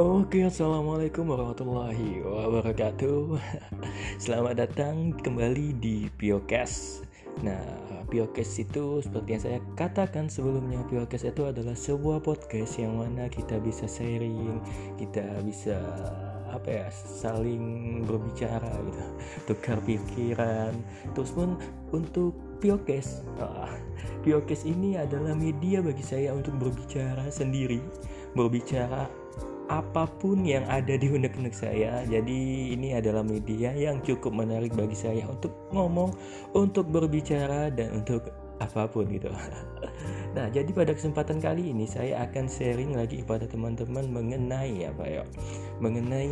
Oke, assalamualaikum warahmatullahi wabarakatuh. Selamat datang kembali di Piokes. Nah, Piokes itu seperti yang saya katakan sebelumnya, Piokes itu adalah sebuah podcast yang mana kita bisa sharing, kita bisa apa ya saling berbicara gitu tukar pikiran terus pun untuk Piokes ah, Piokes ini adalah media bagi saya untuk berbicara sendiri berbicara apa pun yang ada di unek-unek saya. Jadi ini adalah media yang cukup menarik bagi saya untuk ngomong, untuk berbicara dan untuk apa pun gitu. Nah, jadi pada kesempatan kali ini saya akan sharing lagi kepada teman-teman mengenai apa ya? Mengenai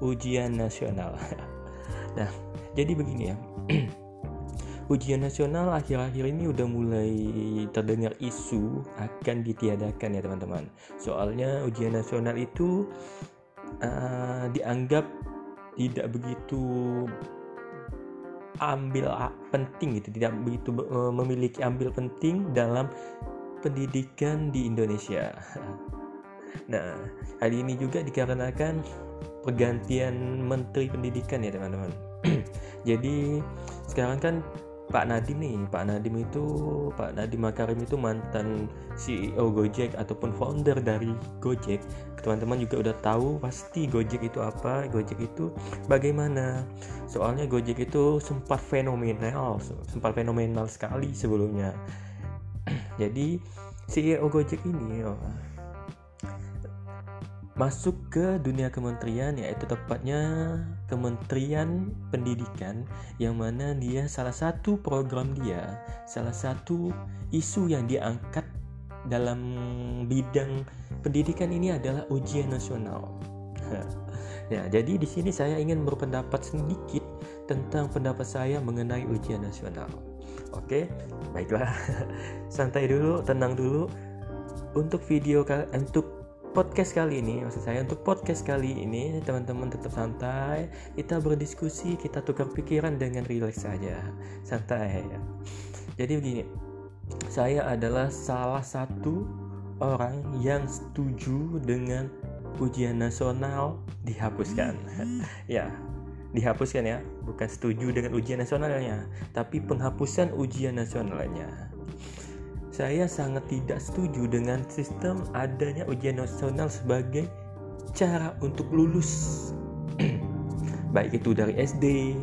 ujian nasional. Nah, jadi begini ya. ujian nasional akhir-akhir ini udah mulai terdengar isu akan ditiadakan ya teman-teman. Soalnya ujian nasional itu uh, dianggap tidak begitu ambil penting gitu, tidak begitu uh, memiliki ambil penting dalam pendidikan di Indonesia. Nah, hal ini juga dikarenakan pergantian menteri pendidikan ya teman-teman. Jadi sekarang kan Pak Nadim nih Pak Nadim itu Pak Nadim Makarim itu mantan CEO Gojek ataupun founder dari Gojek. Teman-teman juga udah tahu pasti Gojek itu apa Gojek itu bagaimana. Soalnya Gojek itu sempat fenomenal sempat fenomenal sekali sebelumnya. Jadi CEO Gojek ini oh, masuk ke dunia kementerian yaitu tepatnya Kementerian Pendidikan yang mana dia salah satu program dia salah satu isu yang diangkat dalam bidang pendidikan ini adalah ujian nasional. ya, jadi di sini saya ingin berpendapat sedikit tentang pendapat saya mengenai ujian nasional. Oke, baiklah. Santai dulu, tenang dulu. Untuk video untuk podcast kali ini maksud saya untuk podcast kali ini teman-teman tetap santai kita berdiskusi kita tukar pikiran dengan rileks saja. Santai ya. Jadi begini saya adalah salah satu orang yang setuju dengan ujian nasional dihapuskan. Ya dihapuskan ya. Bukan setuju dengan ujian nasionalnya tapi penghapusan ujian nasionalnya saya sangat tidak setuju dengan sistem adanya ujian nasional sebagai cara untuk lulus baik itu dari SD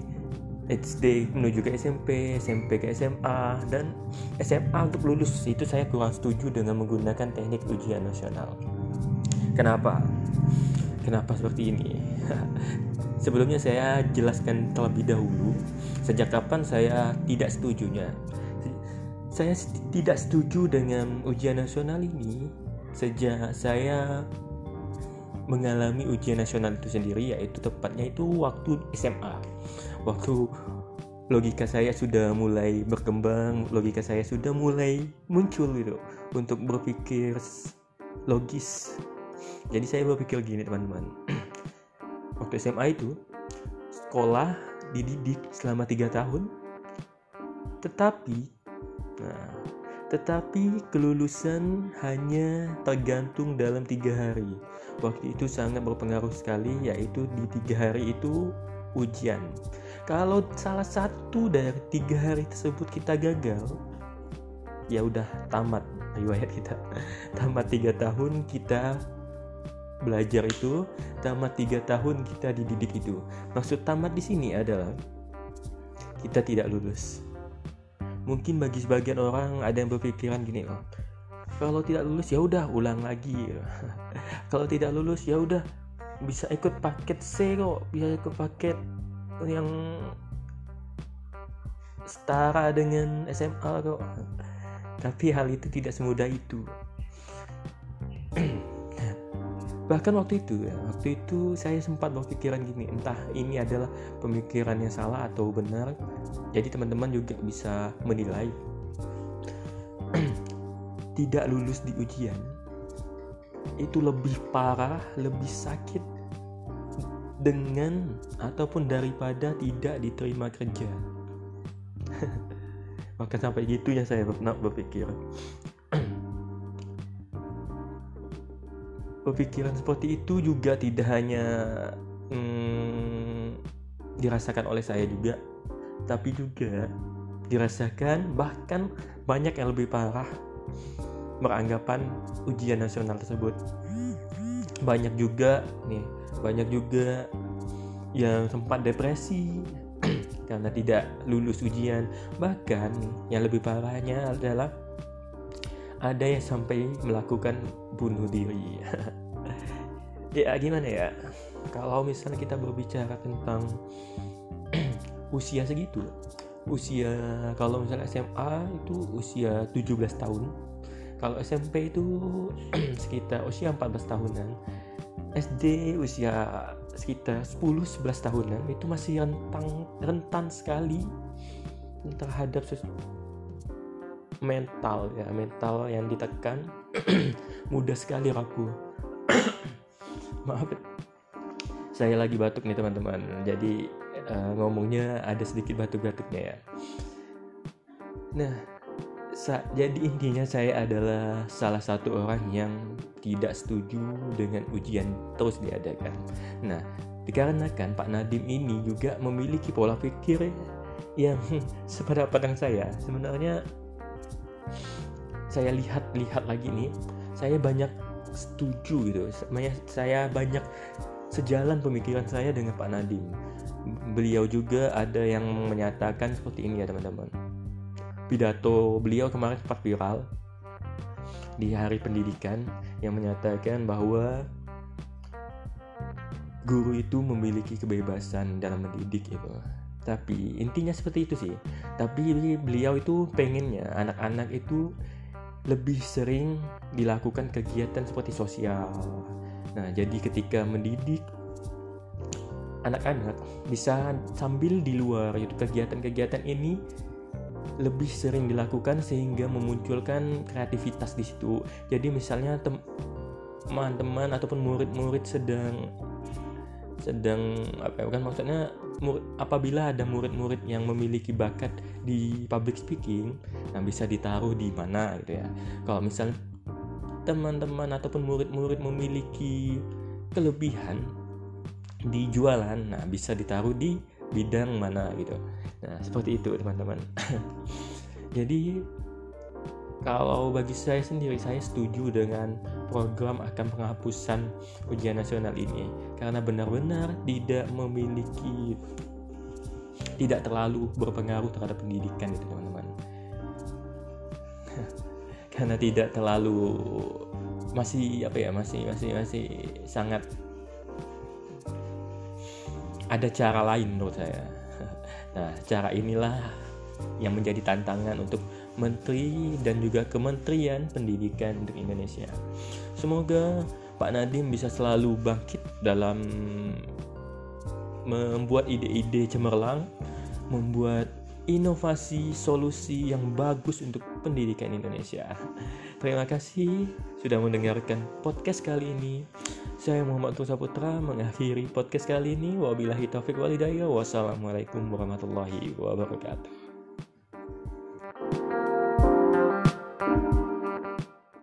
SD menuju ke SMP, SMP ke SMA dan SMA untuk lulus itu saya kurang setuju dengan menggunakan teknik ujian nasional. Kenapa? Kenapa seperti ini? Sebelumnya saya jelaskan terlebih dahulu sejak kapan saya tidak setujunya saya tidak setuju dengan ujian nasional ini. Sejak saya mengalami ujian nasional itu sendiri yaitu tepatnya itu waktu SMA waktu logika saya sudah mulai berkembang logika saya sudah mulai muncul gitu untuk berpikir logis. Jadi saya berpikir gini teman-teman. Waktu SMA itu sekolah dididik selama tiga tahun. Tetapi Nah, tetapi kelulusan hanya tergantung dalam tiga hari. Waktu itu sangat berpengaruh sekali, yaitu di tiga hari itu ujian. Kalau salah satu dari tiga hari tersebut kita gagal, ya udah tamat riwayat kita. Tamat tiga tahun kita belajar itu, tamat tiga tahun kita dididik itu. Maksud tamat di sini adalah kita tidak lulus mungkin bagi sebagian orang ada yang berpikiran gini oh kalau tidak lulus ya udah ulang lagi. Kalau tidak lulus ya udah bisa ikut paket C kok bisa ikut paket yang setara dengan SMA kok. Tapi hal itu tidak semudah itu bahkan waktu itu ya waktu itu saya sempat berpikiran gini entah ini adalah pemikiran yang salah atau benar jadi teman-teman juga bisa menilai. Tidak lulus di ujian itu lebih parah lebih sakit dengan ataupun daripada tidak diterima kerja. Maka sampai gitu ya saya pernah berpikir pemikiran seperti itu juga tidak hanya hmm, dirasakan oleh saya juga tapi juga dirasakan bahkan banyak yang lebih parah beranggapan ujian nasional tersebut. Banyak juga nih banyak juga yang sempat depresi karena tidak lulus ujian. Bahkan yang lebih parahnya adalah ada yang sampai melakukan bunuh diri. Ya gimana ya? Kalau misalnya kita berbicara tentang usia segitu usia kalau misalnya SMA itu usia 17 tahun. Kalau SMP itu sekitar usia 14 tahunan. SD usia sekitar 10-11 tahunan. Itu masih rentang rentan sekali terhadap mental ya mental yang ditekan. Mudah sekali rapuh maaf. Saya lagi batuk nih teman-teman. Jadi uh, ngomongnya ada sedikit batuk-batuknya ya. Nah jadi intinya saya adalah salah satu orang yang tidak setuju dengan ujian terus diadakan. Nah, dikarenakan Pak Nadim ini juga memiliki pola pikir yang sependapat saya. Sebenarnya saya lihat-lihat lagi nih, saya banyak setuju gitu. Saya banyak sejalan pemikiran saya dengan Pak Nadim. Beliau juga ada yang menyatakan seperti ini ya teman-teman pidato beliau kemarin sempat viral di Hari Pendidikan yang menyatakan bahwa guru itu memiliki kebebasan dalam mendidik itu. Tapi intinya seperti itu sih. Tapi beliau itu pengennya anak-anak itu lebih sering dilakukan kegiatan seperti sosial. Nah, jadi ketika mendidik anak-anak bisa sambil di luar itu kegiatan-kegiatan ini lebih sering dilakukan sehingga memunculkan kreativitas di situ. Jadi misalnya teman-teman ataupun murid-murid sedang sedang apa ya, bukan maksudnya apabila ada murid-murid yang memiliki bakat di public speaking, nah bisa ditaruh di mana gitu ya. Kalau misalnya teman-teman ataupun murid-murid memiliki kelebihan di jualan, nah bisa ditaruh di bidang mana gitu nah seperti itu teman-teman jadi kalau bagi saya sendiri saya setuju dengan program akan penghapusan ujian nasional ini karena benar-benar tidak memiliki tidak terlalu berpengaruh terhadap pendidikan itu teman-teman karena tidak terlalu masih apa ya masih masih masih sangat ada cara lain menurut saya. Nah, cara inilah yang menjadi tantangan untuk menteri dan juga kementerian pendidikan untuk Indonesia. Semoga Pak Nadiem bisa selalu bangkit dalam membuat ide-ide cemerlang, membuat inovasi solusi yang bagus untuk pendidikan Indonesia. Terima kasih sudah mendengarkan podcast kali ini. Saya Muhammad Tusa Putra mengakhiri podcast kali ini. Wabillahi taufiq walidayah. Wassalamualaikum warahmatullahi wabarakatuh.